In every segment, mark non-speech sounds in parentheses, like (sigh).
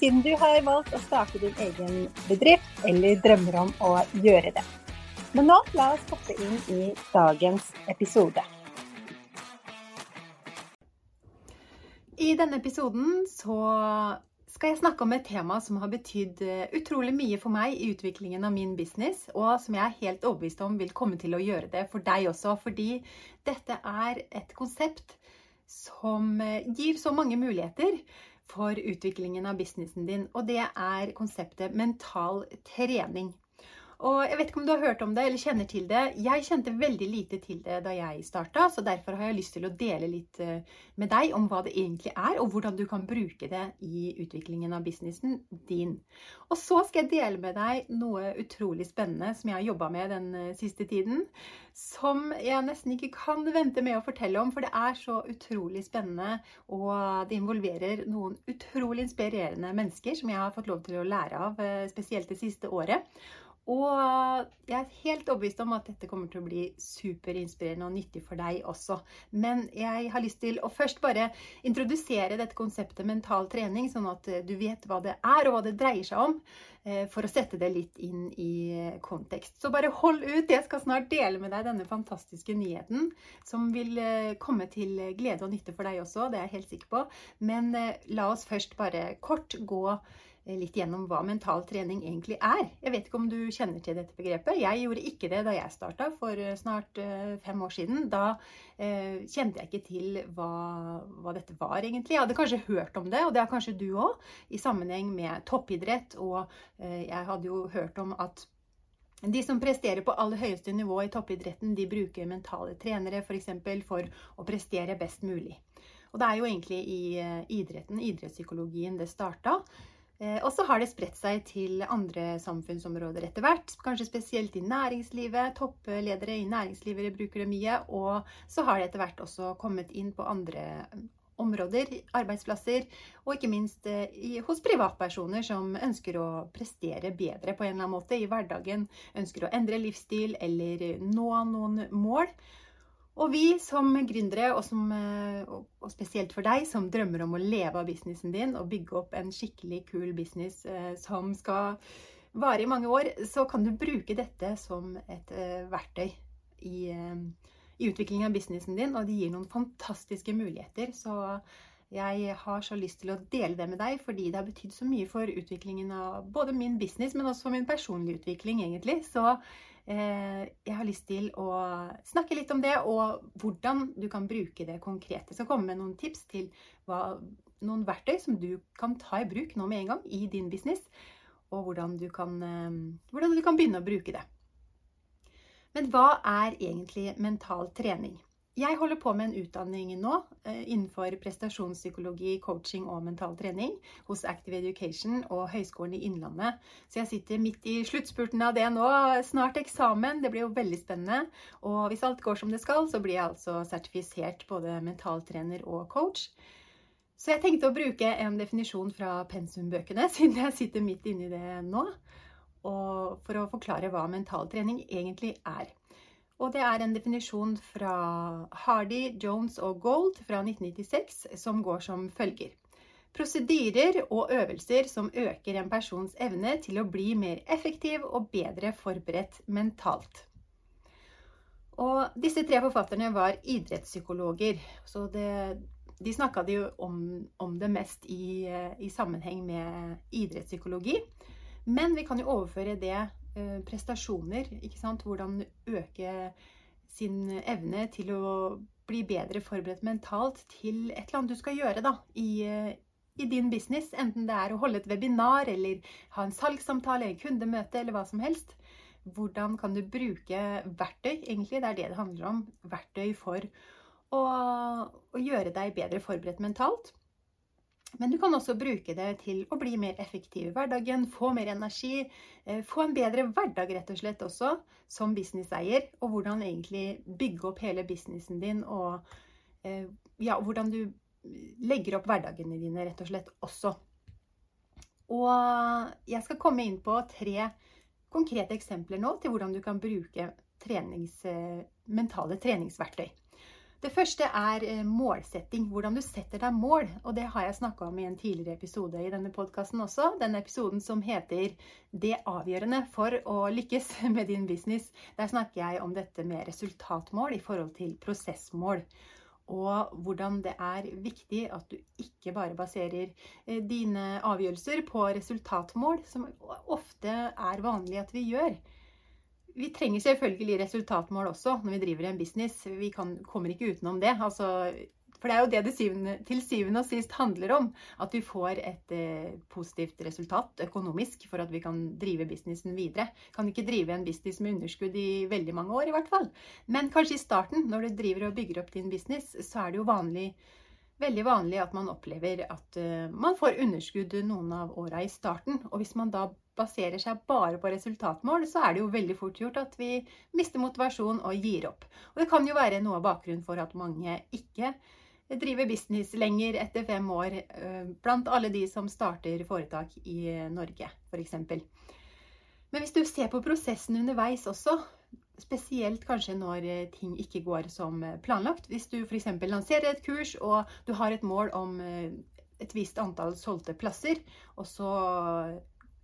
siden du har valgt å starte din egen bedrift eller drømmer om å gjøre det. Men nå la oss hoppe inn i dagens episode. I denne episoden så skal jeg snakke om et tema som har betydd eh, utrolig mye for meg i utviklingen av min business, og som jeg er helt overbevist om vil komme til å gjøre det for deg også. Fordi dette er et konsept som eh, gir så mange muligheter for utviklingen av businessen din, og det er konseptet mental trening. Og jeg vet ikke om du har hørt om det eller kjenner til det. Jeg kjente veldig lite til det da jeg starta, så derfor har jeg lyst til å dele litt eh, med deg om hva det egentlig er, og hvordan du kan bruke det i utviklingen av businessen din. Og så skal jeg dele med deg noe utrolig spennende som jeg har jobba med den eh, siste tiden. Som jeg nesten ikke kan vente med å fortelle om, for det er så utrolig spennende. Og det involverer noen utrolig inspirerende mennesker som jeg har fått lov til å lære av, eh, spesielt det siste året. Og jeg er helt overbevist om at dette kommer til å bli superinspirerende og nyttig for deg også. Men jeg har lyst til å først bare introdusere dette konseptet mental trening, sånn at eh, du vet hva det er og hva det dreier seg om, eh, for å sette det litt inn i kontekst. Så bare hold ut. Jeg skal snart dele med deg denne fantastiske nyheten, som vil eh, komme til glede og nytte for deg også, det er jeg helt sikker på. Men la oss først bare kort gå Eh, litt gjennom hva mental trening egentlig er. Jeg vet ikke om du kjenner til dette begrepet. Jeg gjorde ikke det da jeg starta for eh, snart eh, fem år siden. Da eh, kjente jeg ikke til hva, hva, dette var, egentlig. Jeg hadde kanskje hørt om det, og det har kanskje du òg, i sammenheng med toppidrett. Og eh, jeg hadde jo hørt om at de som presterer på aller høyeste nivå i toppidretten, de bruker mentale trenere f.eks. For, for å prestere best mulig. Og det er jo egentlig i idretten, idrettspsykologien, det starta. Eh, og så har det spredt seg til andre samfunnsområder etter hvert. Kanskje spesielt i næringslivet. Toppledere i næringslivet bruker det mye. Og så har det etter hvert også kommet inn på andre områder, arbeidsplasser, og ikke minst i, hos privatpersoner som ønsker å prestere bedre på en eller annen måte i hverdagen. Ønsker å endre livsstil eller nå noen mål. Og vi som gründere, og, som, eh, og, spesielt for deg som drømmer om å leve av businessen din og bygge opp en skikkelig kul business eh, som skal vare i mange år, så kan du bruke dette som et eh, verktøy i, i utviklingen av businessen din. Og det gir noen fantastiske muligheter. Så jeg har så lyst til å dele det med deg, fordi det har betydd så mye for utviklingen av både min business, men også for min personlige utvikling, egentlig. Så jeg har lyst til å snakke litt om det, og hvordan du kan bruke det konkret. Jeg skal komme med noen tips til hva, noen verktøy som du kan ta i bruk nå med en gang i din business, og hvordan du kan, eh, hvordan du kan begynne å bruke det. Men hva er egentlig mental trening? Jeg holder på med en utdanning nå eh, innenfor prestasjonspsykologi, coaching og mental trening hos Active Education og Høgskolen i Innlandet. Så jeg sitter midt i sluttspurten av det nå. Snart eksamen. Det blir jo veldig spennende. Og hvis alt går som det skal, så blir jeg altså sertifisert både mentaltrener og coach. Så jeg tenkte å bruke en definisjon fra pensumbøkene, (laughs) siden jeg sitter midt inni det nå, for å forklare hva mental trening egentlig er. Og det er en definisjon fra Hardy, Jones og Gold fra 1996 som går som følger. Prosedyrer og øvelser som øker en persons evne til å bli mer effektiv og bedre forberedt mentalt. Og disse tre forfatterne var idrettspsykologer. Så det, de snakka jo om, om, det mest i, i sammenheng med idrettspsykologi. Men vi kan jo overføre det prestasjoner. ikke sant? Hvordan øke sin evne til å bli bedre forberedt mentalt til et eller annet du skal gjøre da, i, eh, i din business. Enten det er å holde et webinar eller ha en salgssamtale, en kundemøte eller hva som helst. Hvordan kan du bruke verktøy? Egentlig det er det det handler om. Verktøy for å, å gjøre deg bedre forberedt mentalt. Men du kan også bruke det til å bli mer effektiv i hverdagen, få mer energi, eh, få en bedre hverdag rett og slett også, som businesseier. Og hvordan egentlig bygge opp hele businessen din, og eh, ja, hvordan du legger opp hverdagene dine rett og slett også. Og jeg skal komme inn på tre konkrete eksempler nå til hvordan du kan bruke trenings, eh, mentale treningsverktøy. Det første er eh, målsetting. Hvordan du setter deg mål. Og det har jeg snakka om i en tidligere episode i denne podkasten også. Den episoden som heter 'Det avgjørende for å lykkes (laughs) med din business'. Der snakker jeg om dette med resultatmål i forhold til prosessmål. Og hvordan det er viktig at du ikke bare baserer eh, dine avgjørelser på resultatmål, som ofte er vanlig at vi gjør vi trenger selvfølgelig resultatmål også når vi driver en business. Vi kan, kommer ikke utenom det. Altså, for det er jo det det syvende, til syvende og sist handler om. At vi får et eh, positivt resultat økonomisk for at vi kan drive businessen videre. Kan ikke drive en business med underskudd i veldig mange år i hvert fall. Men kanskje i starten, når du driver og bygger opp din business, så er det jo vanlig veldig vanlig at man opplever at uh, man får underskudd noen av åra i starten. Og hvis man da baserer seg bare på resultatmål, så er det jo veldig fort gjort at vi mister motivasjon og gir opp. Og det kan jo være noe av bakgrunnen for at mange ikke driver business lenger etter fem år, uh, blant alle de som starter foretak i Norge, f.eks. Men hvis du ser på prosessen underveis også, Spesielt kanskje når eh, ting ikke går som eh, planlagt. Hvis du f.eks. lanserer et kurs og du har et mål om eh, et visst antall solgte plasser, og så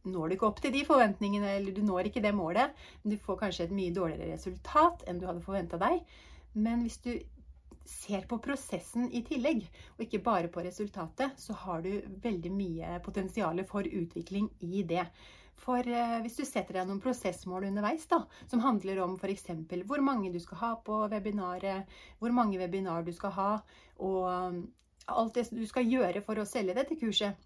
når du ikke opp til de forventningene, eller du når ikke det målet, men du får kanskje et mye dårligere resultat enn du hadde forventa deg. Men hvis du ser på prosessen i tillegg, og ikke bare på resultatet, så har du veldig mye potensial for utvikling i det. For eh, hvis du setter deg noen prosessmål underveis, da, som handler om f.eks. hvor mange du skal ha på webinaret, hvor mange webinar du skal ha, og um, alt det du skal gjøre for å selge dette kurset.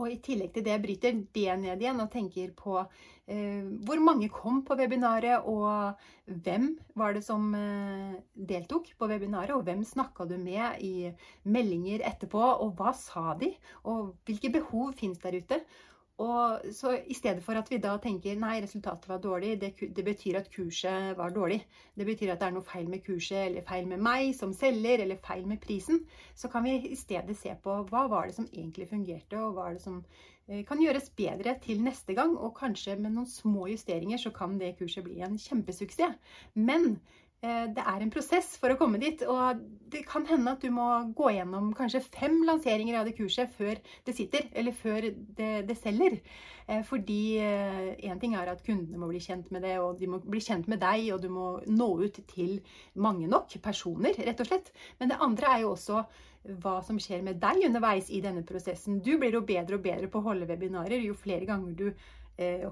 Og i tillegg til det bryter det ned igjen og tenker på eh, hvor mange kom på webinaret, og hvem var det som eh, deltok på webinaret, og hvem snakka du med i meldinger etterpå, og hva sa de, og hvilke behov fins der ute. Og så I stedet for at vi da tenker nei, resultatet var dårlig, det, det, betyr at kurset var dårlig. Det betyr at det er noe feil med kurset, eller feil med meg som selger, eller feil med prisen. Så kan vi i stedet se på hva var det som egentlig fungerte, og hva er det som eh, kan gjøres bedre til neste gang. Og kanskje med noen små justeringer så kan det kurset bli en kjempesuksess. Men det er en prosess for å komme dit, og det kan hende at du må gå gjennom kanskje fem lanseringer av det kurset før det sitter, eller før det, det selger. Eh, fordi én eh, ting er at kundene må bli kjent med det, og de må bli kjent med deg, og du må nå ut til mange nok personer, rett og slett. Men det andre er jo også hva som skjer med deg underveis i denne prosessen. Du blir jo bedre og bedre på å holde webinarer jo flere ganger du eh,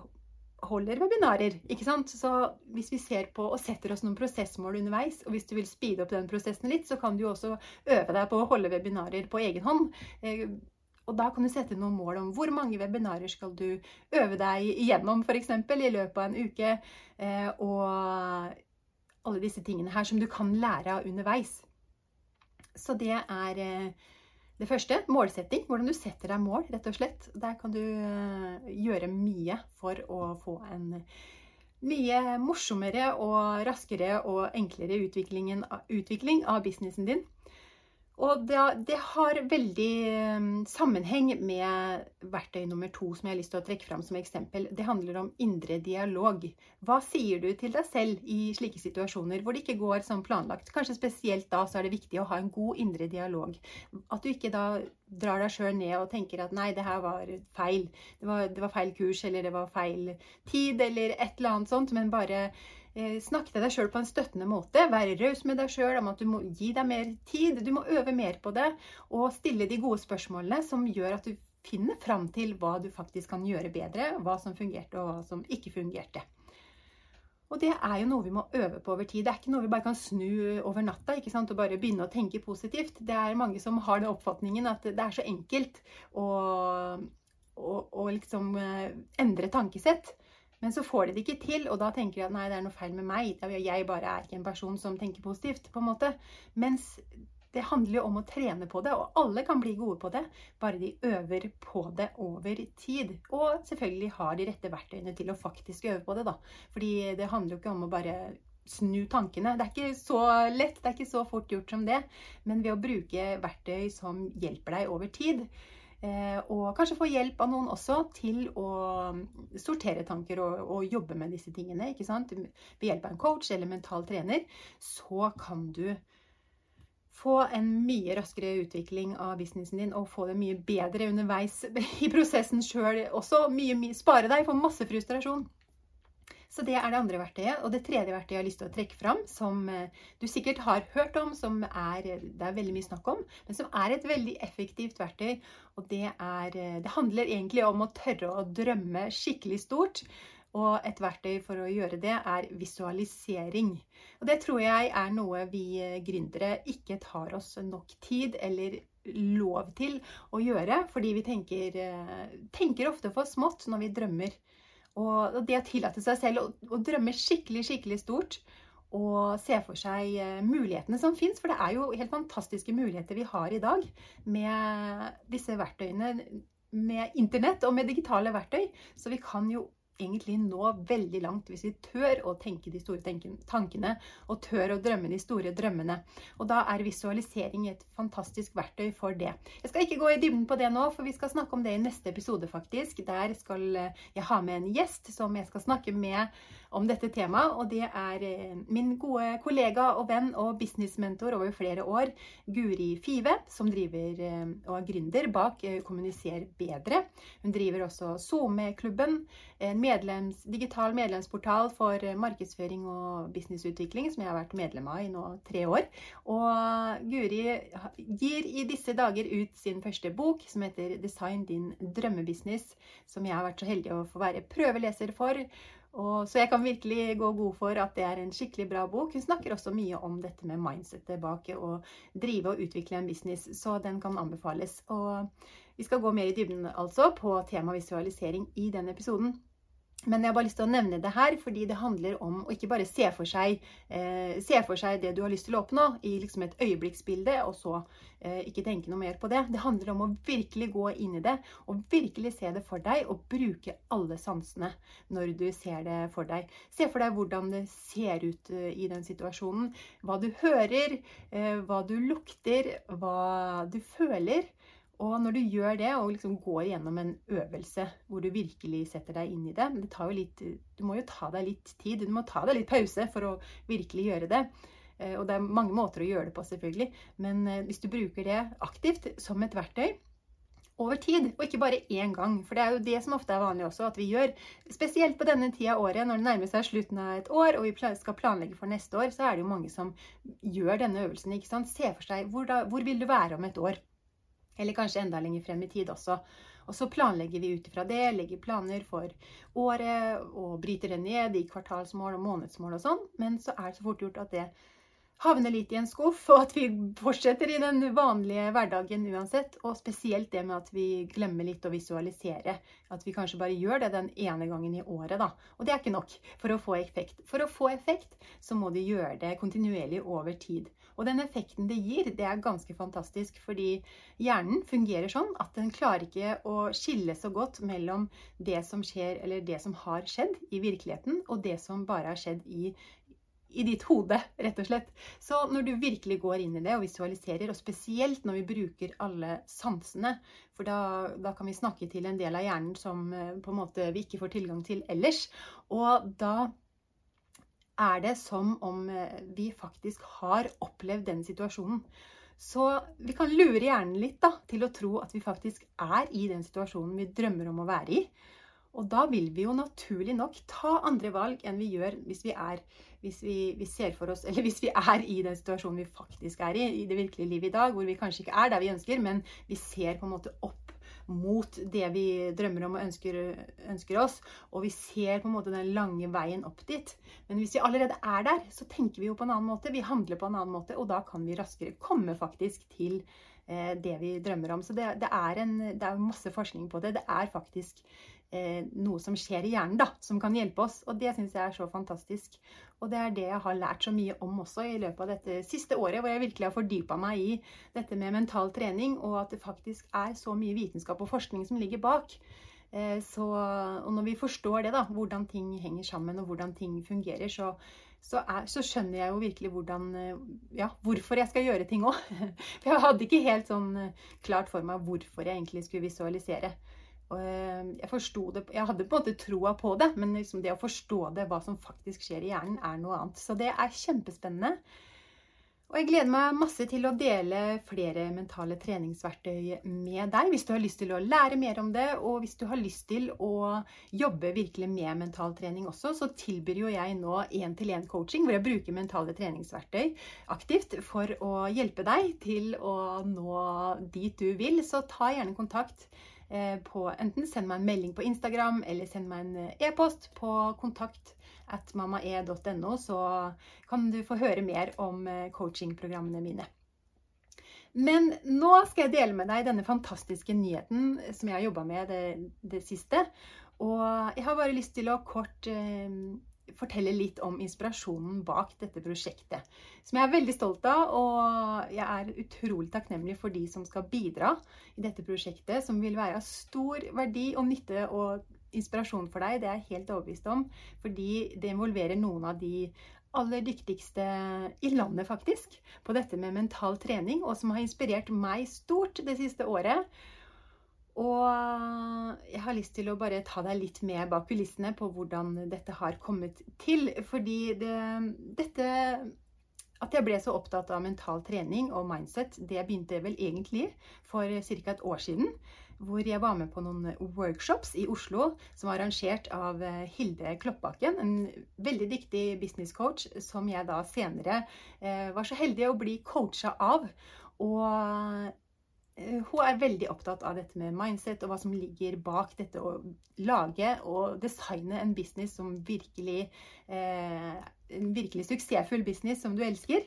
holder webinarer. ikke sant? Så hvis vi ser på og setter oss noen prosessmål underveis, og hvis du vil speede opp den prosessen litt, så kan du også øve deg på å holde webinarer på egen hånd. Eh, og da kan du sette noen mål om hvor mange webinarer skal du øve deg igjennom, f.eks. i løpet av en uke. Eh, og alle disse tingene her som du kan lære av underveis. Så det er eh, det første, målsetting. Hvordan du setter deg mål, rett og slett. Der kan du eh, gjøre mye for å få en mye morsommere og raskere og enklere utvikling av businessen din. Og det, det, har veldig um, sammenheng med verktøy nummer to som jeg har lyst til å trekke fram som eksempel. Det handler om indre dialog. Hva sier du til deg selv i slike situasjoner hvor det ikke går som planlagt? Kanskje spesielt da så er det viktig å ha en god indre dialog. At du ikke da drar deg sjøl ned og tenker at nei, det her var feil. Det var, det var feil kurs, eller det var feil tid, eller et eller annet sånt. Men bare Eh, snakk til deg sjøl på en støttende måte. Være raus med deg sjøl om at du må gi deg mer tid. Du må øve mer på det og stille de gode spørsmålene som gjør at du finner fram til hva du faktisk kan gjøre bedre, hva som fungerte og hva som ikke fungerte. Og det er jo noe vi må øve på over tid. Det er ikke noe vi bare kan snu over natta ikke sant? og bare begynne å tenke positivt. Det er mange som har den oppfatningen at det er så enkelt å, å, å liksom eh, endre tankesett. Men så får de det ikke til, og da tenker de at nei, det er noe feil med meg. Jeg bare er ikke en person som tenker positivt. på en måte. Mens Det handler jo om å trene på det, og alle kan bli gode på det, bare de øver på det over tid. Og selvfølgelig har de rette verktøyene til å faktisk øve på det, da. Fordi det handler jo ikke om å bare snu tankene. Det er ikke så lett, det er ikke så fort gjort som det. Men ved å bruke verktøy som hjelper deg over tid, og kanskje få hjelp av noen også til å sortere tanker og, og, jobbe med disse tingene, ikke sant? ved hjelp av en coach eller mental trener, så kan du få en mye raskere utvikling av businessen din og få det mye bedre underveis (laughs) i prosessen sjøl også. Mye, mye, spare deg for masse frustrasjon. Så det er det andre verktøyet. Og det tredje verktøyet jeg har lyst til å trekke fram, som eh, du sikkert har hørt om, som er, det er veldig mye snakk om, men som er et veldig effektivt verktøy. Og det, er, eh, det handler egentlig om å tørre å drømme skikkelig stort. Og et verktøy for å gjøre det er visualisering. Og det tror jeg er noe vi eh, gründere ikke tar oss nok tid eller lov til å gjøre. Fordi vi tenker, tenker ofte for smått når vi drømmer. Og det å tillate seg selv å, å drømme skikkelig, skikkelig stort og se for seg eh, mulighetene som fins. For det er jo helt fantastiske muligheter vi har i dag med disse verktøyene, med internett og med digitale verktøy. Så vi kan jo egentlig nå veldig langt hvis vi tør å tenke de store tankene og tør å drømme de store drømmene. Og da er visualisering et fantastisk verktøy for det. Jeg skal ikke gå i dybden på det nå, for vi skal snakke om det i neste episode, faktisk. Der skal jeg ha med en gjest som jeg skal snakke med om dette temaet. Og det er eh, min gode kollega og venn og businessmentor over flere år, Guri Five, som driver eh, og er gründer bak eh, Kommuniser bedre. Hun driver også SoMe-klubben, en medlems, digital medlemsportal for markedsføring og businessutvikling, som jeg har vært medlem av i nå tre år. Og Guri gir i disse dager ut sin første bok, som heter 'Design din drømmebusiness', som jeg har vært så heldig å få være prøveleser for. Og, så jeg kan virkelig gå god for at det er en skikkelig bra bok. Hun snakker også mye om dette med mindsetet bak å drive og utvikle en business, så den kan anbefales. Og vi skal gå mer i dybden altså på tema visualisering i denne episoden. Men jeg har bare lyst til å nevne det her, fordi det handler om å ikke bare se for seg, eh, se for seg det du har lyst til å oppnå i liksom et øyeblikksbilde, og så eh, ikke tenke noe mer på det. Det handler om å virkelig gå inn i det, og virkelig se det for deg, og bruke alle sansene når du ser det for deg. Se for deg hvordan det ser ut eh, i den situasjonen. Hva du hører, eh, hva du lukter, hva du føler. Og når du gjør det, og liksom går gjennom en øvelse hvor du virkelig setter deg inn i det det litt, Du må jo ta deg litt tid, du må ta deg litt pause for å virkelig gjøre det. Eh, og det er mange måter å gjøre det på, selvfølgelig. Men eh, hvis du bruker det aktivt som et verktøy over tid, og ikke bare én gang. For det er jo det som ofte er vanlig også, at vi gjør. Spesielt på denne tida av året, når det nærmer seg slutten av et år, og vi skal planlegge for neste år, så er det jo mange som gjør denne øvelsen. ikke sant? Se for seg hvor, da, hvor vil du være om et år? Eller kanskje enda lenger frem i tid også. Og så planlegger vi ut ifra det, legger planer for året og bryter det ned i kvartalsmål og månedsmål og sånn. Men så er det så fort gjort at det havner litt i en skuff, og at vi fortsetter i den vanlige hverdagen uansett. Og spesielt det med at vi glemmer litt å visualisere. At vi kanskje bare gjør det den ene gangen i året, da. Og det er ikke nok for å få effekt. For å få effekt så må du gjøre det kontinuerlig over tid. Og den effekten det gir, det er ganske fantastisk, fordi hjernen fungerer sånn at den klarer ikke å skille så godt mellom det som skjer, eller det som har skjedd i virkeligheten, og det som bare har skjedd i i ditt hode, rett og slett. Så når du virkelig går inn i det og visualiserer, og spesielt når vi bruker alle sansene, for da, da, kan vi snakke til en del av hjernen som eh, på en måte vi ikke får tilgang til ellers, og da er det som om eh, vi faktisk har opplevd den situasjonen. Så vi kan lure hjernen litt da, til å tro at vi faktisk er i den situasjonen vi drømmer om å være i. Og da vil vi jo naturlig nok ta andre valg enn vi gjør hvis vi er hvis vi, vi, ser for oss, (laughs) eller hvis vi er i den situasjonen vi faktisk er i, i det virkelige livet i dag, hvor vi kanskje ikke er der vi ønsker, men vi ser på en måte opp mot det vi drømmer om og ønsker, ønsker, oss. Og vi ser på en måte den lange veien opp dit. Men hvis vi allerede er der, så tenker vi jo på en annen måte. Vi handler på en annen måte, og da kan vi raskere komme faktisk til eh, det vi drømmer om. Så det, det, er en, det, er masse forskning på det. Det er faktisk eh, noe som skjer i hjernen, da, som kan hjelpe oss. Og det syns jeg er så fantastisk. Og det er det jeg har lært så mye om også i løpet av dette siste året, hvor jeg virkelig har fordypa meg i dette med mental trening, og at det faktisk er så mye vitenskap og forskning som ligger bak. Eh, så, og når vi forstår det, da, hvordan ting henger sammen og hvordan ting fungerer, så, så, er, så skjønner jeg jo virkelig hvordan, eh, ja, hvorfor jeg skal gjøre ting òg. (laughs) For jeg hadde ikke helt sånn eh, klart for meg hvorfor jeg egentlig skulle visualisere. Og jeg, det, jeg hadde på en måte troa på det, men liksom det å forstå det, hva som faktisk skjer i hjernen, er noe annet. Så det er kjempespennende. Og jeg gleder meg masse til å dele flere mentale treningsverktøy med deg. Hvis du har lyst til å lære mer om det, og hvis du har lyst til å jobbe virkelig med mental trening også, så tilbyr jo jeg nå én-til-én-coaching, hvor jeg bruker mentale treningsverktøy aktivt for å hjelpe deg til å nå dit du vil. Så ta gjerne kontakt eh, på enten send meg en melding på Instagram eller send meg en eh, e-post på kontakt at mammae.no, så kan du få høre mer om eh, coachingprogrammene mine. Men nå skal jeg dele med deg denne fantastiske nyheten som jeg har jobba med det, det, siste. Og jeg har bare lyst til å kort eh, fortelle litt om inspirasjonen bak dette prosjektet. Som jeg er veldig stolt av, og jeg er utrolig takknemlig for de som skal bidra i dette prosjektet, som vil være av stor verdi og nytte og inspirasjon for deg, det er jeg helt overbevist om. Fordi det involverer noen av de aller dyktigste i landet, faktisk, på dette med mental trening, og som har inspirert meg stort det siste året. Og jeg har lyst til å bare ta deg litt med bak kulissene på hvordan dette har kommet til. Fordi det, dette At jeg ble så opptatt av mental trening og mindset, det begynte vel egentlig for ca. et år siden hvor jeg var med på noen workshops i Oslo som var arrangert av eh, Hilde Kloppbakken, en veldig dyktig business coach som jeg da senere eh, var så heldig å bli coacha av. Og eh, hun er veldig opptatt av dette med mindset og hva som ligger bak dette å lage og designe en business som virkelig En virkelig suksessfull business som du elsker.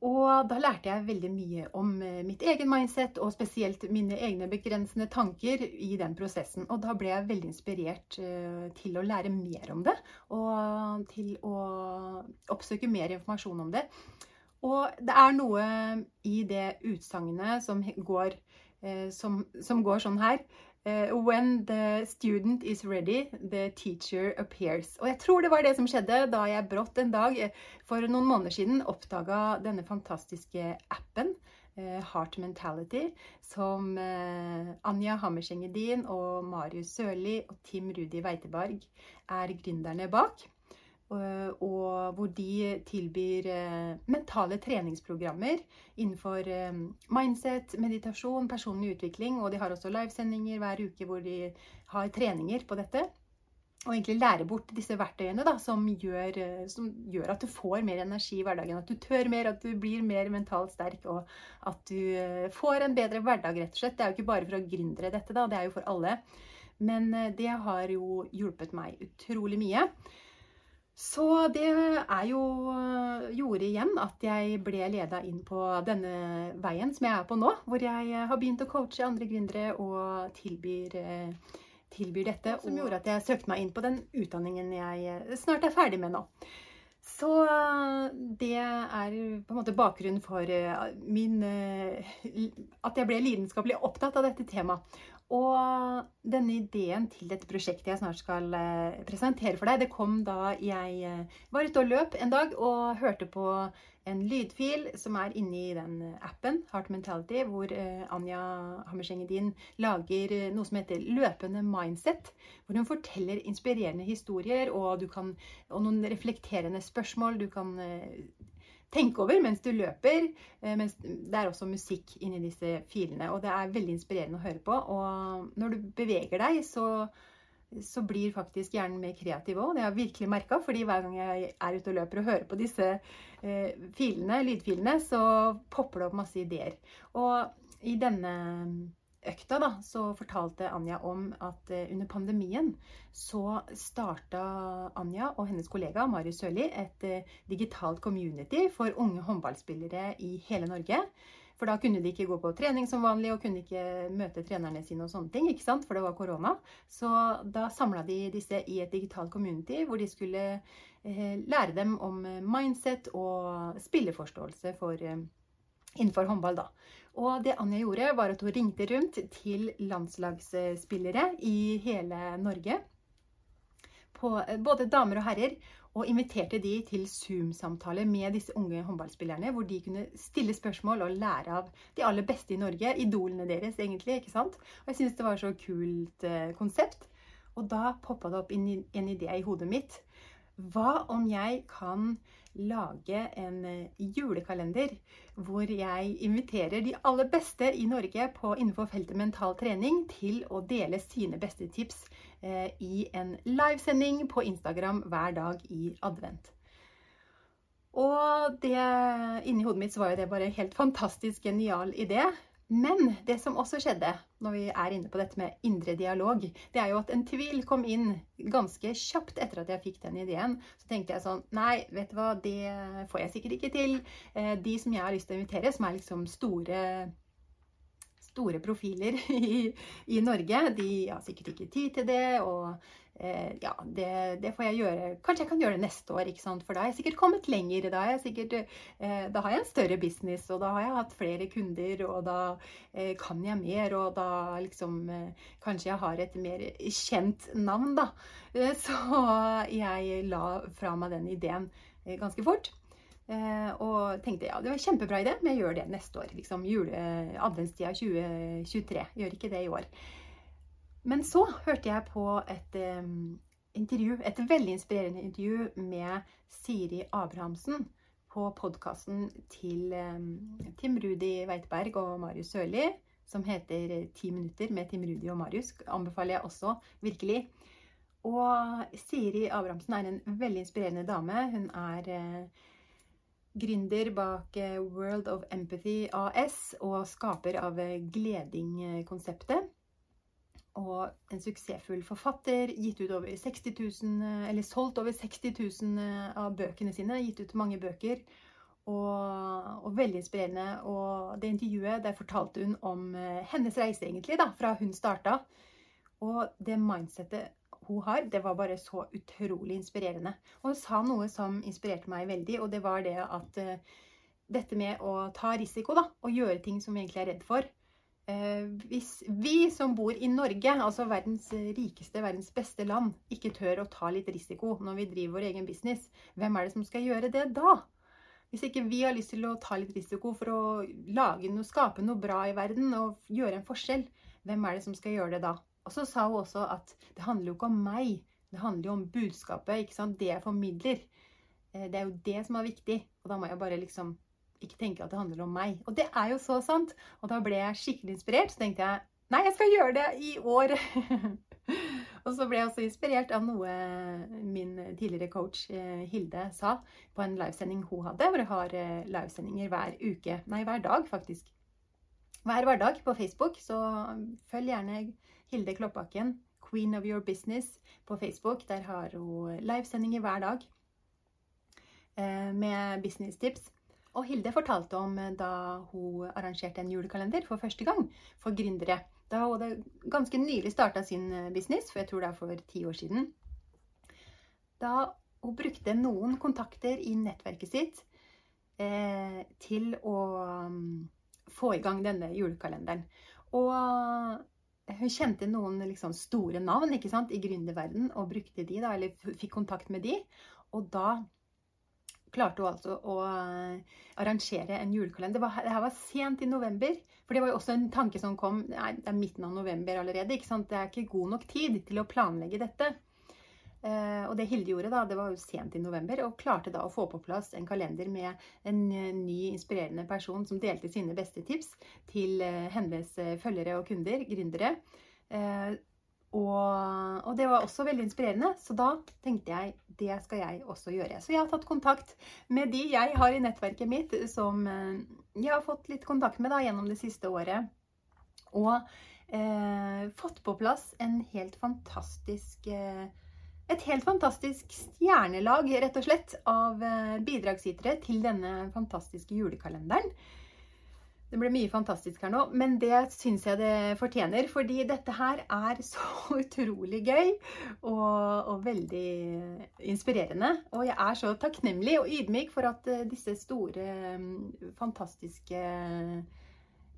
Og da lærte jeg veldig mye om eh, mitt egen mindset, og spesielt mine egne begrensende tanker i den prosessen. Og da ble jeg veldig inspirert eh, til å lære mer om det, og til å oppsøke mer informasjon om det. Og det er noe i det utsagnet som eh, som, som går sånn her Uh, when the student is ready, the teacher appears. Og jeg tror det var det som skjedde da jeg brått en dag eh, for noen måneder siden oppdaga denne fantastiske appen, Heart Mentality, som Anja Hammerseng-Edin og Marius Sørli og Tim Rudi Weiteberg er gründerne bak. Eh, og hvor de tilbyr eh, mentale treningsprogrammer innenfor eh, mindset, meditasjon, personlig utvikling. Og de har også livesendinger hver uke hvor de har treninger på dette. Og egentlig lære bort disse verktøyene da, som gjør, som gjør, at du får mer energi i hverdagen. At du tør mer, at du blir mer mentalt sterk, og at du får en bedre hverdag, rett og slett. Det er jo ikke bare for å gründere dette, da. Det er jo for alle. Men det har jo hjulpet meg utrolig mye. Så det er jo gjorde igjen at jeg ble leda inn på denne veien som jeg er på nå, hvor jeg har begynt å coache andre gründere og tilbyr, tilbyr dette. Som gjorde at jeg søkte meg inn på den utdanningen jeg snart er ferdig med nå. Så det er på en måte bakgrunnen for min At jeg ble lidenskapelig opptatt av dette temaet. Og denne ideen til dette prosjektet jeg snart skal eh, presentere for deg, det kom da jeg eh, var ute og løp en dag og hørte på en lydfil som er inni den appen, Heart Mentality, hvor eh, Anja Hammerseng-Edin lager noe som heter Løpende mindset. Hvor hun forteller inspirerende historier og, kan, og noen reflekterende spørsmål. Du kan tenke over mens du løper. Eh, mens det er også musikk inni disse filene, og det er veldig inspirerende å høre på. Og når du beveger deg, så, så blir faktisk hjernen mer kreativ òg. Det har jeg virkelig merka, fordi hver gang jeg er ute og løper og hører på disse eh, filene, lydfilene, så popper det opp masse ideer. Og i denne økta da, så fortalte Anja om at eh, under pandemien så starta Anja og hennes kollega Marius Sørli et eh, digitalt community for unge håndballspillere i hele Norge. For da kunne de ikke gå på trening som vanlig og kunne ikke møte trenerne sine og sånne ting, ikke sant? for det var korona. Så da samla de disse i et digitalt community hvor de skulle eh, lære dem om mindset og spilleforståelse for, innenfor håndball. da. Og det Anja gjorde, var at hun ringte rundt til landslagsspillere i hele Norge. På, eh, både damer og herrer og inviterte de til Zoom-samtale med disse unge håndballspillerne, hvor de kunne stille spørsmål og lære av de aller beste i Norge. Idolene deres, egentlig. ikke sant? Og jeg syns det var så kult eh, konsept. Og da poppa det opp en idé i hodet mitt. Hva om jeg kan lage en eh, julekalender hvor jeg inviterer de aller beste i Norge på, innenfor feltet mental trening til å dele sine beste tips Eh, i en livesending på Instagram hver dag i advent. Og det, inni hodet mitt var jo det bare en helt fantastisk genial idé. Men det som også skjedde når vi er inne på dette med indre dialog, det er jo at en tvil kom inn ganske kjapt etter at jeg fikk den ideen. Så tenkte jeg sånn Nei, vet du hva, det får jeg sikkert ikke til. Eh, de som jeg har lyst til å invitere, som er liksom store store profiler (laughs) i, i, Norge. De har sikkert ikke tid til det. og eh, ja, det, det, får jeg gjøre. Kanskje jeg kan gjøre det neste år, ikke sant? for da har jeg sikkert kommet lenger. Da, har jeg, sikkert, eh, da har jeg en større business, og da har jeg hatt flere kunder, og da eh, kan jeg mer, og da liksom eh, Kanskje jeg har et mer kjent navn, da. Eh, så jeg la fra meg den ideen eh, ganske fort. Eh, og tenkte ja, det var kjempebra idé, men jeg gjør det neste år. liksom jule, Adventstida 2023. Gjør ikke det i år. Men så hørte jeg på et um, intervju, et veldig inspirerende intervju med Siri Abrahamsen på podkasten til um, Tim Rudi Weitberg og Marius Sørli, som heter Ti minutter med Tim Rudi og Marius. Anbefaler jeg også virkelig. Og Siri Abrahamsen er en veldig inspirerende dame. Hun er uh, gründer bak eh, World of Empathy AS og skaper av eh, Gleding-konseptet. Og en suksessfull forfatter, gitt ut over 60 000, eh, eller solgt over 60 000 av bøkene sine. Gitt ut mange bøker. Og, og, veldig inspirerende. Og det intervjuet, der fortalte hun om hennes reise, egentlig, da, fra hun starta. Og det mindsettet hun har, det var bare så utrolig inspirerende. Og hun sa noe som inspirerte meg veldig, og det var det at uh, dette med å ta risiko, da, og gjøre ting som vi egentlig er redd for. Uh, hvis vi som bor i Norge, altså verdens rikeste, verdens beste land, ikke tør å ta litt risiko når vi driver vår egen business, hvem er det som skal gjøre det da? Hvis ikke vi har lyst til å ta litt risiko for å lage noe, skape noe bra i verden og gjøre en forskjell, hvem er det som skal gjøre det da? Og så sa hun også at det handler jo ikke om meg, det handler jo om budskapet. ikke sant? Det jeg formidler. Eh, det er jo det som er viktig. Og da må jeg bare liksom ikke tenke at det handler om meg. Og det er jo så sant. Og da ble jeg skikkelig inspirert. Så tenkte jeg nei, jeg skal gjøre det i år. (laughs) og så ble jeg også inspirert av noe min tidligere coach eh, Hilde sa på en livesending hun hadde, hvor jeg har eh, livesendinger hver uke. Nei, hver dag, faktisk. Hver hverdag på Facebook. Så følg gjerne Hilde Kloppbakken, Queen of Your Business på Facebook. Der har hun livesendinger hver dag eh, med businesstips. Og Hilde fortalte om eh, da hun arrangerte en julekalender for første gang for gründere. Da hun hadde ganske nylig starta sin eh, business, for jeg tror det er for ti år siden. Da hun brukte noen kontakter i nettverket sitt til å um, få i gang denne julekalenderen. Og kjente noen liksom store navn ikke sant, i gründerverden og brukte de, da, eller fikk kontakt med de. Og da klarte hun altså å eh, arrangere en julekalender. Det, var, det her var sent i november. For det var jo også en tanke som kom Nei, det er midten av november allerede. ikke sant? Det er ikke god nok tid til å planlegge dette. Eh, og det Hilde gjorde, da, det var jo sent i november, og klarte da å få på plass en kalender med en eh, ny, inspirerende person som delte sine beste tips til eh, hennes følgere og kunder, gründere. Og, og, det var også veldig inspirerende, så da tenkte jeg det skal jeg også gjøre. Så jeg har tatt kontakt med de jeg har i nettverket mitt, som jeg har fått litt kontakt med da gjennom det siste året. Og eh, fått på plass en helt fantastisk eh, et helt fantastisk stjernelag, rett og slett, av eh, bidragsytere til denne fantastiske julekalenderen. Det ble mye fantastisk her nå, men det syns jeg det fortjener. Fordi dette her er (laughs) så utrolig gøy og, og, veldig inspirerende. Og jeg er så takknemlig og ydmyk for at eh, disse store, mm, fantastiske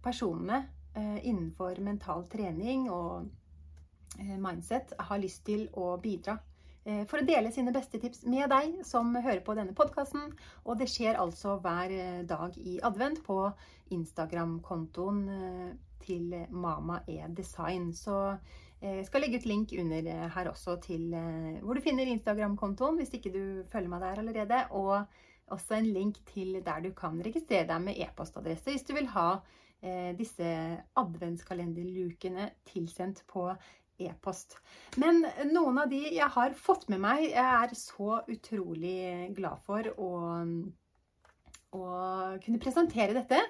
personene eh, innenfor mental trening og mindset har lyst til å bidra for å dele sine beste tips med deg som hører på denne podkasten. Og det skjer altså hver eh, dag i advent på Instagram-kontoen eh, til Mama e Design. Så jeg skal legge ut link under her også til hvor du finner Instagram-kontoen hvis ikke du følger meg der allerede. Og også en link til der du kan registrere deg med e-postadresse hvis du vil ha disse adventskalenderlukene tilsendt på e-post. Men noen av de jeg har fått med meg, jeg er så utrolig glad for å, å kunne presentere dette.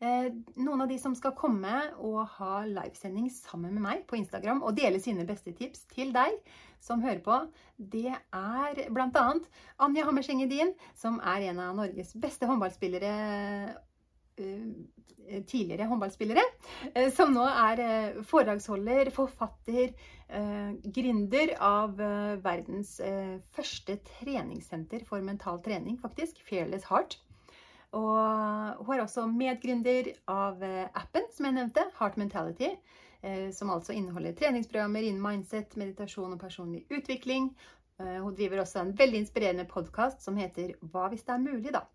Eh, noen av de som skal komme og ha livesending sammen med meg på Instagram og dele sine beste tips til deg som hører på, det er bl.a. Anja Hammerseng Edin, som er en av Norges beste håndballspillere tidligere håndballspillere, eh, som nå er eh, foredragsholder, forfatter, gründer av verdens første treningssenter for mental trening, faktisk, Fearless Heart. Og hun er også medgründer av appen som jeg nevnte, Heart Mentality, som altså inneholder treningsprogrammer innen mindset, meditasjon og personlig utvikling. Hun driver også en veldig inspirerende podkast som heter Hva hvis det er mulig, da?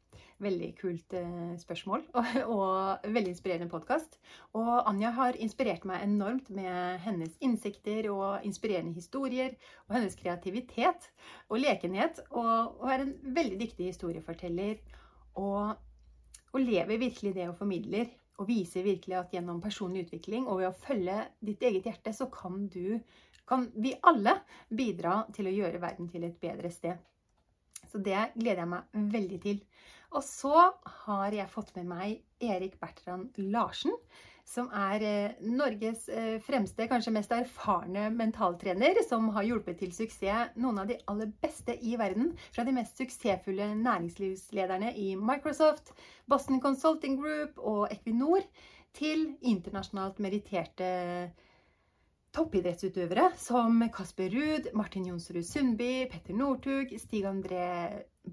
Veldig kult eh, spørsmål (laughs) og, og veldig inspirerende podkast. Og Anja har inspirert meg enormt med hennes innsikter og inspirerende historier. Og hennes kreativitet og lekenhet. Og, og er en veldig dyktig historieforteller. Og, og lever virkelig det hun formidler. Og viser virkelig at gjennom personlig utvikling og ved å følge ditt eget hjerte, så kan du kan vi alle bidra til å gjøre verden til et bedre sted. Så det gleder jeg meg veldig til. Og så har jeg fått med meg Erik Bertrand Larsen, som er eh, Norges eh, fremste, kanskje mest erfarne mentaltrener, som har hjulpet til suksess noen av de aller beste i verden. Fra de mest suksessfulle næringslivslederne i Microsoft, Boston Consulting Group og Equinor, til internasjonalt meritterte toppidrettsutøvere som Kasper Ruud, Martin Jonsrud Sundby, Petter Northug, Stig André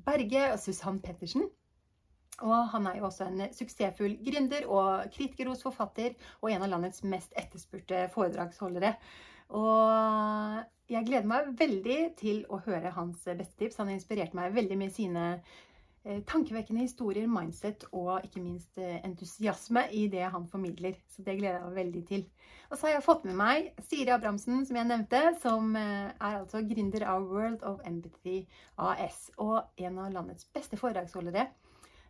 Berge og Susann Pettersen. Og han er jo også en suksessfull gründer og kritiker hos forfatter og en av landets mest etterspurte foredragsholdere. Og jeg gleder meg veldig til å høre hans beste tips. Han har inspirert meg veldig med sine eh, tankevekkende historier, mindset og ikke minst eh, entusiasme i det han formidler. Så det gleder jeg meg veldig til. Og så har jeg fått med meg Siri Abrahamsen, som jeg nevnte, som eh, er altså gründer av World of Empathy AS og en av landets beste foredragsholdere.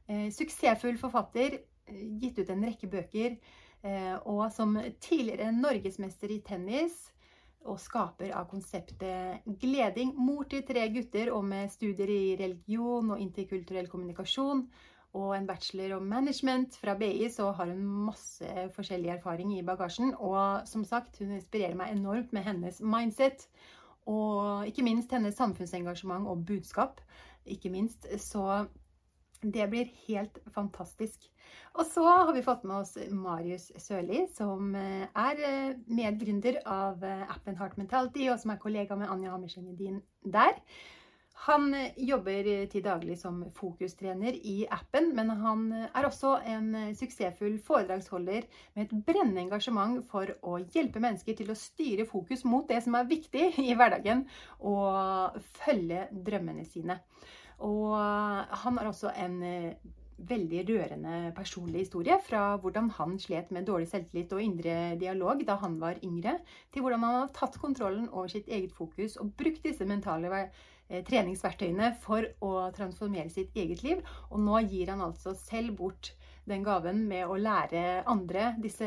Eh, suksessfull forfatter, eh, gitt ut en rekke bøker, eh, og som tidligere norgesmester i tennis og skaper av konseptet Gleding. Mor til tre gutter og med studier i religion og interkulturell kommunikasjon. Og en bachelor om management fra BI, så har hun masse forskjellig erfaring i bagasjen. Og som sagt, hun inspirerer meg enormt med hennes mindset. Og ikke minst hennes samfunnsengasjement og budskap. Ikke minst så det blir helt fantastisk. Og så har vi fått med oss Marius Sørli, som eh, er eh, medgründer av eh, appen Heart Mentality, og som er kollega med Anja Hammerseng der. Han jobber til daglig som fokustrener i appen, men han er også en suksessfull foredragsholder med et brennende engasjement for å hjelpe mennesker til å styre fokus mot det som er viktig i hverdagen, og følge drømmene sine. Og han har også en eh, veldig rørende personlig historie fra hvordan han slet med dårlig selvtillit og indre dialog da han var yngre, til hvordan han har tatt kontrollen over sitt eget fokus og brukt disse mentale eh, treningsverktøyene for å transformere sitt eget liv. Og nå gir han altså selv bort den gaven med å lære andre disse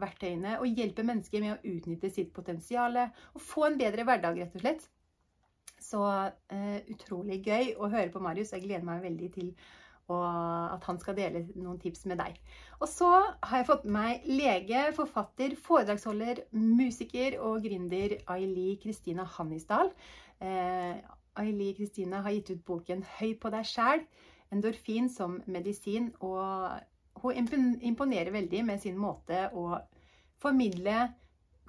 verktøyene og hjelpe mennesker med å utnytte sitt potensial og få en bedre hverdag, rett og slett. Så uh, utrolig gøy å høre på Marius. Jeg gleder meg veldig til å, at han skal dele noen tips med deg. Og så har jeg fått med meg lege, forfatter, foredragsholder, musiker og gründer Aili Kristina Hannisdal. Uh, Aili Kristina har gitt ut boken 'Høy på deg sjæl'. Endorfin som medisin. Og hun imponerer veldig med sin måte å formidle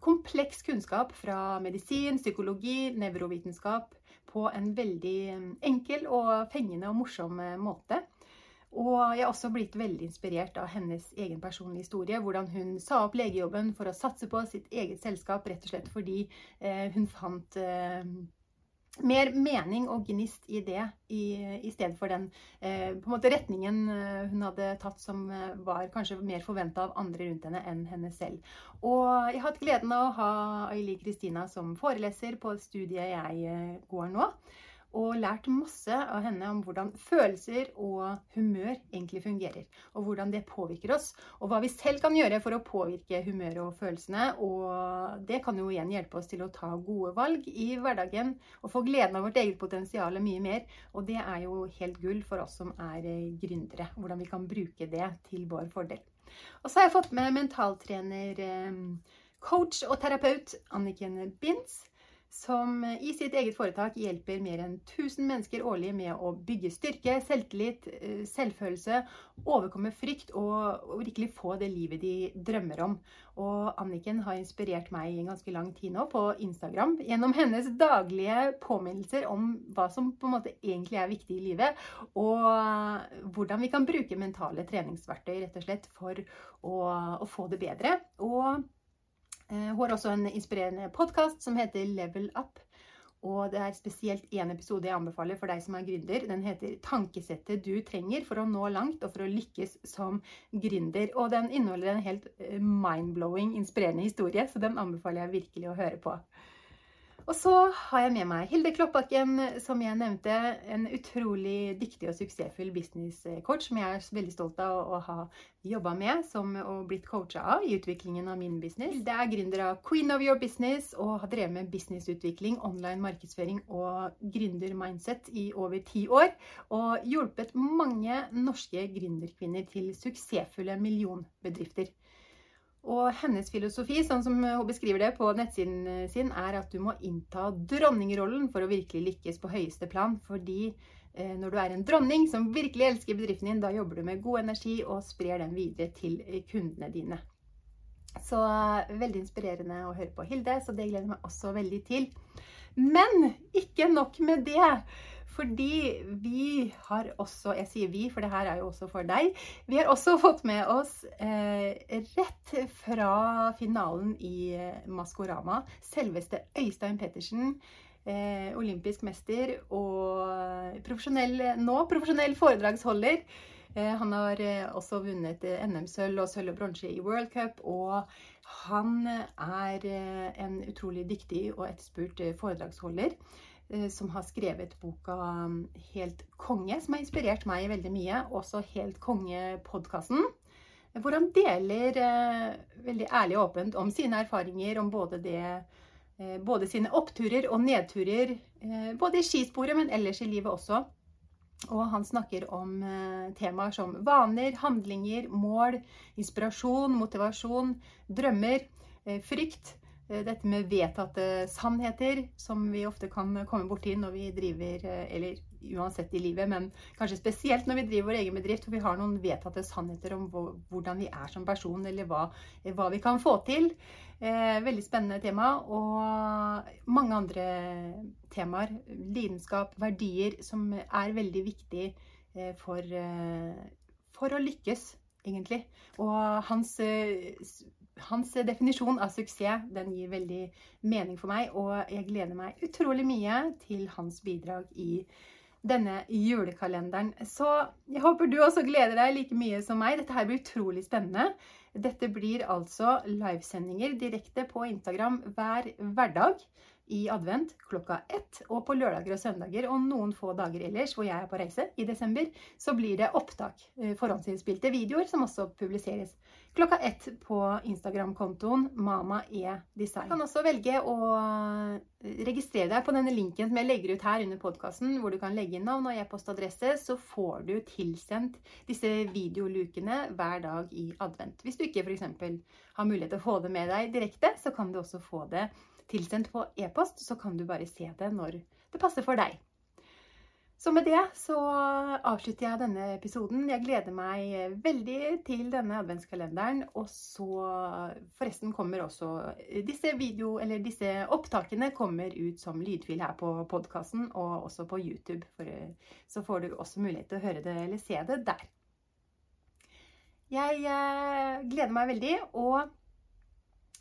kompleks kunnskap fra medisin, psykologi, nevrovitenskap på en veldig enkel og fengende og morsom måte. Og jeg har også blitt veldig inspirert av hennes egen personlige historie. Hvordan hun sa opp legejobben for å satse på sitt eget selskap, rett og slett fordi eh, hun fant eh, mer mening og gnist i det, i, i stedet for den eh, på en måte retningen eh, hun hadde tatt som eh, var kanskje mer forventa av andre rundt henne enn henne selv. Og jeg har hatt gleden av å ha Aili Kristina som foreleser på studiet jeg eh, går nå og lært masse av henne om hvordan følelser og humør egentlig fungerer. Og hvordan det påvirker oss, og hva vi selv kan gjøre for å påvirke humøret og følelsene. Og det kan jo igjen hjelpe oss til å ta gode valg i hverdagen og få gleden av vårt eget potensial mye mer. Og det er jo helt gull for oss som er gründere. Hvordan vi kan bruke det til vår fordel. Og så har jeg fått med mentaltrener, eh, coach og terapeut Anniken Binds som i sitt eget foretak hjelper mer enn 1000 mennesker årlig med å bygge styrke, selvtillit, eh, selvfølelse, overkomme frykt og, og, virkelig få det livet de drømmer om. Og Anniken har inspirert meg i en ganske lang tid nå på Instagram gjennom hennes daglige påminnelser om hva som på en måte egentlig er viktig i livet, og hvordan vi kan bruke mentale treningsverktøy rett og slett for å, å få det bedre. Og Eh, hun har også en inspirerende podkast som heter Level Up. Og det er spesielt én episode jeg anbefaler for deg som er gründer. Den heter 'Tankesettet du trenger for å nå langt og for å lykkes som gründer'. Og den inneholder en helt mindblowing, mind-blowing, inspirerende historie, så den anbefaler jeg virkelig å høre på. Og så har jeg med meg Hilde Kloppbakken, som jeg nevnte. En utrolig dyktig og suksessfull businesscoach som jeg er veldig stolt av å ha jobba med som, og blitt coacha av i utviklingen av min business. Hilde er gründer av Queen of Your Business og har drevet med businessutvikling, online markedsføring og gründermindset i over ti år. Og hjulpet mange norske gründerkvinner til suksessfulle millionbedrifter. Og hennes filosofi, sånn som hun beskriver det på nettsiden sin, er at du må innta dronningrollen for å virkelig lykkes på høyeste plan. Fordi eh, når du er en dronning som virkelig elsker bedriften din, da jobber du med god energi og sprer den videre til kundene dine. Så veldig inspirerende å høre på Hilde, så det gleder jeg meg også veldig til. Men ikke nok med det. Fordi vi har også Jeg sier vi, for det her er jo også for deg. Vi har også fått med oss eh, rett fra finalen i eh, Maskorama selveste Øystein Pettersen. Eh, olympisk mester og profesjonell, nå profesjonell foredragsholder. Eh, han har eh, også vunnet eh, NM-sølv og sølv og bronse i World Cup. Og han er en utrolig dyktig og etterspurt foredragsholder. Som har skrevet boka um, Helt konge, som har inspirert meg veldig mye. Også Helt konge-podkasten. Hvor han deler veldig ærlig og åpent om sine erfaringer, om både, det, både sine oppturer og nedturer. Både i skisporet, men ellers i livet også. Og han snakker om temaer som vaner, handlinger, mål, inspirasjon, motivasjon, drømmer, frykt Eh, dette med vedtatte sannheter, som vi ofte kan komme borti når vi driver eh, Eller uansett i livet, men kanskje spesielt når vi driver vår egen bedrift, hvor vi har noen vedtatte sannheter om hvordan vi er som person, eller hva, hva vi kan få til. Eh, veldig spennende tema. Og mange andre temaer. Lidenskap, verdier, som er veldig viktig for, for å lykkes, egentlig. Og hans hans definisjon av suksess den gir veldig mening for meg, og jeg gleder meg utrolig mye til hans bidrag i denne julekalenderen. Så jeg håper du også gleder deg like mye som meg. Dette her blir utrolig spennende. Dette blir altså livesendinger direkte på Instagram hver hverdag i advent klokka ett, og på lørdager og søndager og noen få dager ellers hvor jeg er på reise i desember, så blir det opptak, eh, forhåndsinnspilte videoer som også publiseres klokka ett på Instagram-kontoen mamaedesign. Du kan også velge å registrere deg på denne linken som jeg legger ut her under podkasten, hvor du kan legge inn navn og e-postadresse, så får du tilsendt disse videolukene hver dag i advent. Hvis du ikke f.eks. har mulighet til å få det med deg direkte, så kan du også få det tilsendt på e-post, så kan du bare se det når det passer for deg. Så med det så avslutter jeg denne episoden. Jeg gleder meg veldig til denne adventskalenderen. Og så forresten kommer også disse video, disse opptakene kommer ut som lydfil her på podkasten og også på YouTube. For, så får du også mulighet til å høre det eller se det der. Jeg eh, gleder meg veldig. og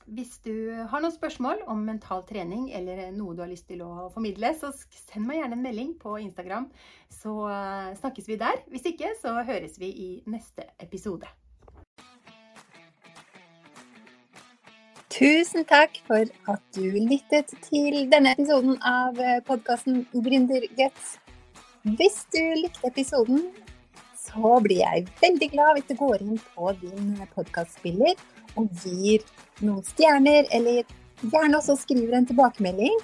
hvis du har noen spørsmål om mental trening eller noe du har lyst til å formidle, så send meg gjerne en melding på Instagram, så eh, snakkes vi der. Hvis ikke, så høres vi i neste episode. Tusen takk for at du lyttet til denne episoden av podkasten Gründerguts. Hvis du likte episoden, så blir jeg veldig glad hvis du går inn på din podkastspiller og gir noen stjerner, eller gjerne også skriver en tilbakemelding.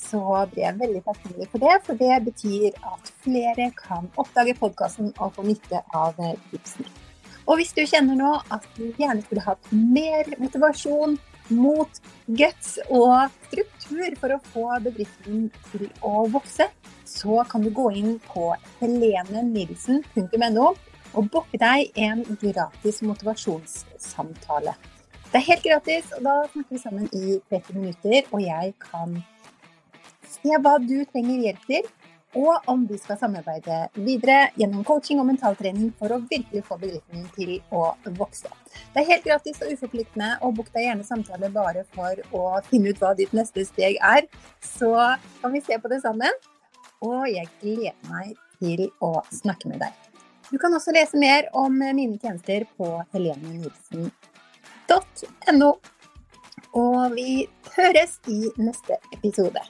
Så blir jeg veldig takknemlig for det, for det betyr at flere kan oppdage podkasten og få nytte av tipsene. Og hvis du kjenner nå at du gjerne skulle hatt mer motivasjon mot guts og struktur for å få bedriften til å vokse, så kan du gå inn på helenenilsen.no og booke deg en gratis motivasjonssamtale. Det er helt gratis, og da snakker vi sammen i 30 minutter, og jeg kan se hva du trenger hjelp til, og om vi skal samarbeide videre gjennom coaching og mentaltrening for å virkelig få bedriften din til å vokse. Det er helt gratis og uforpliktende, og book deg gjerne samtale bare for å finne ut hva ditt neste steg er. Så kan vi se på det sammen. Og jeg gleder meg til å snakke med deg. Du kan også lese mer om mine tjenester på helenenilsen.no. Og vi høres i neste episode.